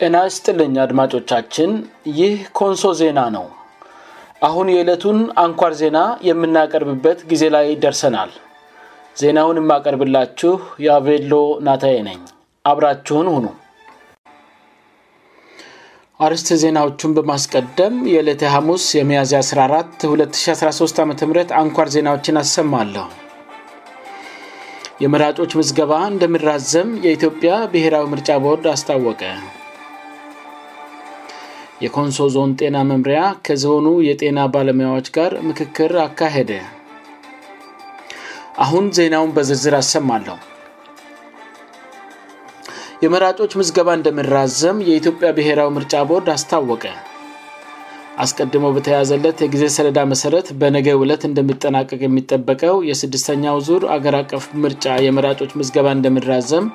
ኢናስ ጥልኝ አድማጮቻችን ይህ ኮንሶ ዜና ነው አሁን የዕለቱን አንኳር ዜና የምናቀርብበት ጊዜ ላይ ደርሰናል ዜናውን የማቀርብላችሁ የአቬሎ ናታይ ነኝ አብራችሁን ሁኑ አርስት ዜናዎቹን በማስቀደም የዕለት ሐሙስ የመያዚ 142013 ዓ ምት አንኳር ዜናዎችን አሰማለሁ የመራጮች መዝገባ እንደምራዘም የኢትዮጵያ ብሔራዊ ምርጫ ቦርድ አስታወቀ የኮንሶ ዞን ጤና መምሪያ ከዞኑ የጤና ባለሙያዎች ጋር ምክክር አካሄደ አሁን ዜናውን በዝርዝር አሰማለሁ የመራጮች ምዝገባ እንደምራዘም የኢትዮጵያ ብሔራዊ ምርጫ ቦርድ አስታወቀ አስቀድሞ በተያዘለት የጊዜ ሰለዳ መሠረት በነገው ዕለት እንደምጠናቀቅ የሚጠበቀው የስድስተኛው ዙር አገርአቀፍ ምርጫ የመራጮች መዝገባ እንደምራዘም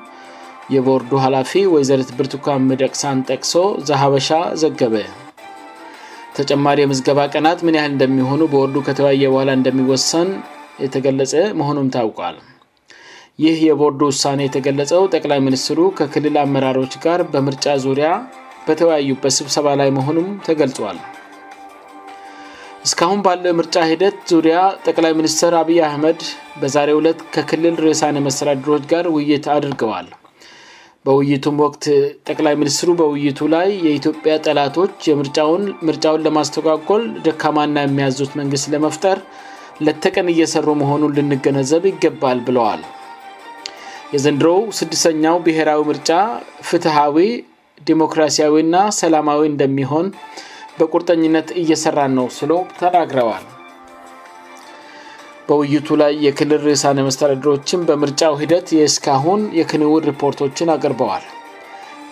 የቦርዱ ኃላፊ ወይዘርት ብርትካ ምደቅ ሳን ጠቅሶ ዛሃበሻ ዘገበ ተጨማሪ የመዝገባ ቀናት ምን ያህል እንደሚሆኑ ቦርዱ ከተወያየ በኋላ እንደሚወሰን የተገለጸ መሆኑም ታውቋል ይህ የቦርዱ ውሳኔ የተገለጸው ጠቅላይ ሚኒስትሩ ከክልል አመራሮች ጋር በምርጫ ዙሪያ በተወያዩበት ስብሰባ ላይ መሆኑም ተገልጿል እስካሁን ባለው የምርጫ ሂደት ዙሪያ ጠቅላይ ሚኒስትር አብይ አህመድ በዛሬ ሁለት ከክልል ርሳነ መሰዳድሮች ጋር ውይይት አድርገዋል በውይይቱም ወቅት ጠቅላይ ሚኒስትሩ በውይይቱ ላይ የኢትዮጵያ ጠላቶች የንምርጫውን ለማስተቋጎል ድካማና የሚያዙት መንግስት ለመፍጠር ለተቀን እየሰሩ መሆኑን ልንገነዘብ ይገባል ብለዋል የዘንድሮ ስድስተኛው ብሔራዊ ምርጫ ፍትሐዊ ዲሞክራሲያዊ ና ሰላማዊ እንደሚሆን በቁርጠኝነት እየሰራ ነው ስሎ ተናግረዋል በውይይቱ ላይ የክልል እሳነ መስተዳድሮችን በምርጫው ሂደት የእስካሁን የክንውድ ሪፖርቶችን አቅርበዋል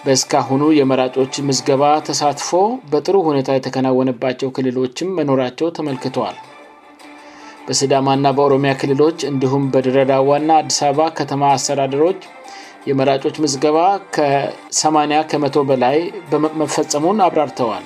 በእስካሁኑ የመራጮች መዝገባ ተሳትፎ በጥሩ ሁኔታ የተከናወነባቸው ክልሎችም መኖራቸው ተመልክተዋል በስዳማ ና በኦሮሚያ ክልሎች እንዲሁም በድረዳዋ ና አዲስ አበባ ከተማ አስተዳደሮች የመራጮች መዝገባ ከ8መ0 በላይ መፈጸሙን አብራርተዋል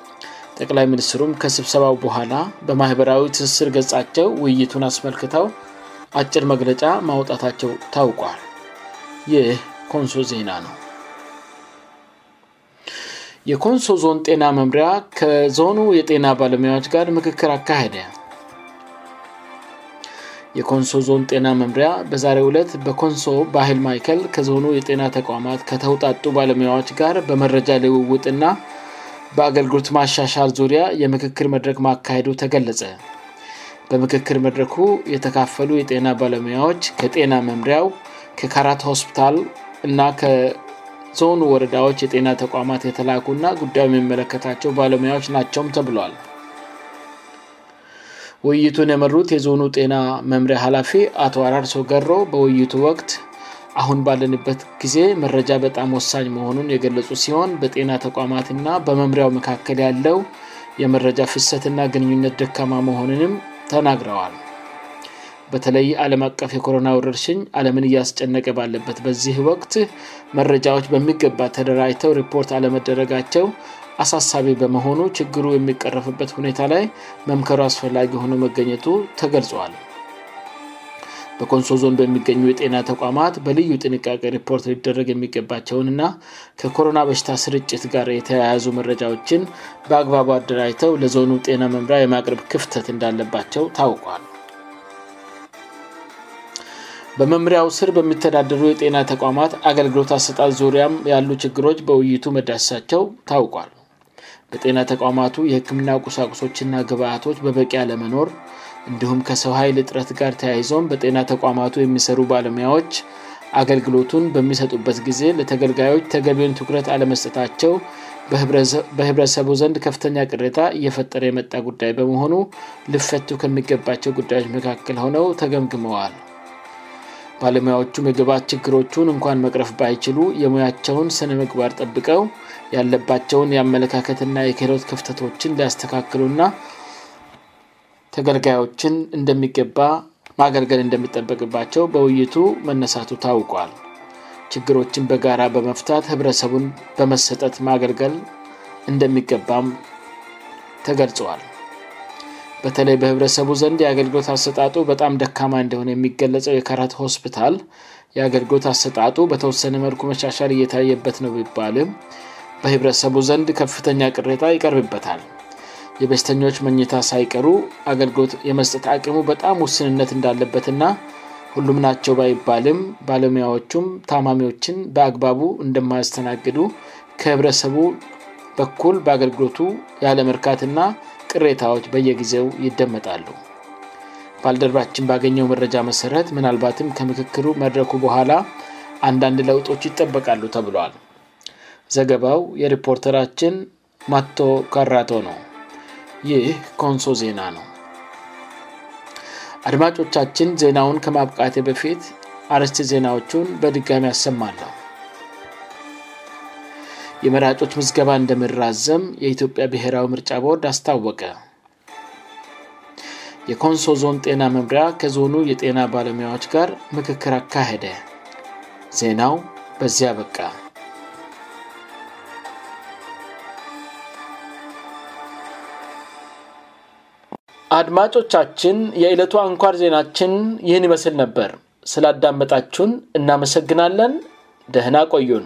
ጠቅላይ ሚኒስትሩም ከስብሰባው በኋላ በማህበራዊ ትስስር ገጻቸው ውይይቱን አስመልክተው አጭር መግለጫ ማውጣታቸው ታውቋል ይህ ኮንሶ ዜና ነው የኮንሶ ዞን ጤና መምሪያ ከዞኑ የጤና ባለሙያዎች ጋር ምክክር አካሄደ የኮንሶ ዞን ጤና መምሪያ በዛሬ ሁለት በኮንሶ ባህል ማይል ከዞኑ የጤና ተቋማት ከተውጣጡ ባለሙያዎች ጋር በመረጃ ሊውውጥና በአገልግሎት ማሻሻል ዙሪያ የምክክር መድረክ ማካሄዱ ተገለጸ በምክክር መድረኩ የተካፈሉ የጤና ባለሙያዎች ከጤና መምሪያው ከካራት ሆስፒታል እና ከዞኑ ወረዳዎች የጤና ተቋማት የተላኩና ጉዳዩ የሚመለከታቸው ባለሙያዎች ናቸውም ተብሏል ውይይቱን የመሩት የዞኑ ጤና መምሪያ ሃላፊ አቶ አራርሶ ገሮ በውይይቱ ወቅት አሁን ባለንበት ጊዜ መረጃ በጣም ወሳኝ መሆኑን የገለጹ ሲሆን በጤና ተቋማትና በመምሪያው መካከል ያለው የመረጃ ፍሰት ና ግንኙነት ድካማ መሆኑንም ተናግረዋል በተለይ አለም አቀፍ የኮሮና ወረርሽኝ አለምን እያስጨነቀ ባለበት በዚህ ወቅት መረጃዎች በሚገባ ተደራጅተው ሪፖርት አለመደረጋቸው አሳሳቢ በመሆኑ ችግሩ የሚቀረፍበት ሁኔታ ላይ መምከሩ አስፈላጊ የሆኑ መገኘቱ ተገልጿዋል በኮንሶ ዞን በሚገኙ የጤና ተቋማት በልዩ ጥንቃቄ ሪፖርት ሊደረግ የሚገባቸውን ና ከኮሮና በሽታ ስርጭት ጋር የተያያዙ መረጃዎችን በአግባቡ አደራጅተው ለዞኑ ጤና መምሪያ የማቅረብ ክፍተት እንዳለባቸው ታውቋል በመምሪያ ው ስር በሚተዳደሩ የጤና ተቋማት አገልግሎት አሰጣት ዙሪያም ያሉ ችግሮች በውይቱ መዳሰሳቸው ታውቋል በጤና ተቋማቱ የህክምና ቁሳቁሶችና ግብቶች በበቂያ ለመኖር እንዲሁም ከሰው ሀይል እጥረት ጋር ተያይዞም በጤና ተቋማቱ የሚሰሩ ባለሙያዎች አገልግሎቱን በሚሰጡበት ጊዜ ለተገልጋዮች ተገቢውን ትኩረት አለመስጠታቸው በህብረተሰቡ ዘንድ ከፍተኛ ቅሬታ እየፈጠረ የመጣ ጉዳይ በመሆኑ ልፈቱ ከሚገባቸው ጉዳዮች መካከል ሆነው ተገምግመዋል ባለሙያዎቹ ምግባት ችግሮቹን እንኳን መቅረፍ ባይችሉ የሙያቸውን ስነምግባር ጠብቀው ያለባቸውን የአመለካከትና የክሎት ክፍተቶችን ሊያስተካክሉና ገልጋዮችን እንደሚገባ ማገልገል እንደሚጠበቅባቸው በውይይቱ መነሳቱ ታውቋል ችግሮችን በጋራ በመፍታት ህብረተሰቡን በመሰጠት ማገልገል እንደሚገባም ተገልጸዋል በተለይ በህብረተሰቡ ዘንድ የአገልግሎት አሰጣጡ በጣም ደካማ እንደሆነ የሚገለጸው የካራት ሆስፒታል የአገልግሎት አሰጣጡ በተወሰነ መልኩ መሻሻል እየታየበት ነው ይባለም በህብረተሰቡ ዘንድ ከፍተኛ ቅሬታ ይቀርብበታል የበስተኞች መኝታ ሳይቀሩ አገልግሎት የመስጠት አቅሙ በጣም ውስንነት እንዳለበትና ሁሉምናቸው ባይባልም ባለሙያዎቹም ታማሚዎችን በአግባቡ እንደማያስተናግዱ ከህብረሰቡ በኩል በአገልግሎቱ ያለመርካትና ቅሬታዎች በየጊዜው ይደመጣሉ ባልደራችን ባገኘው መረጃ መሰረት ምናልባትም ከምክክሩ መድረኩ በኋላ አንዳንድ ለውጦች ይጠበቃሉ ተብሏል ዘገባው የሪፖርተራችን ማቶ ካራቶ ነው ይህ ኮንሶ ዜና ነው አድማጮቻችን ዜናውን ከማብቃቴ በፊት አርስት ዜናዎቹን በድጋሚ አሰማለሁ የመራጮች መዝገባ እንደሚራዘም የኢትዮጵያ ብሔራዊ ምርጫ ቦርድ አስታወቀ የኮንሶ ዞን ጤና መምሪያ ከዞኑ የጤና ባለሙያዎች ጋር ምክክር አካሄደ ዜናው በዚያ በቃ አድማጮቻችን የዕለቱ አንኳር ዜናችን ይህን ይመስል ነበር ስላዳመጣችሁን እናመሰግናለን ደህና ቆዩን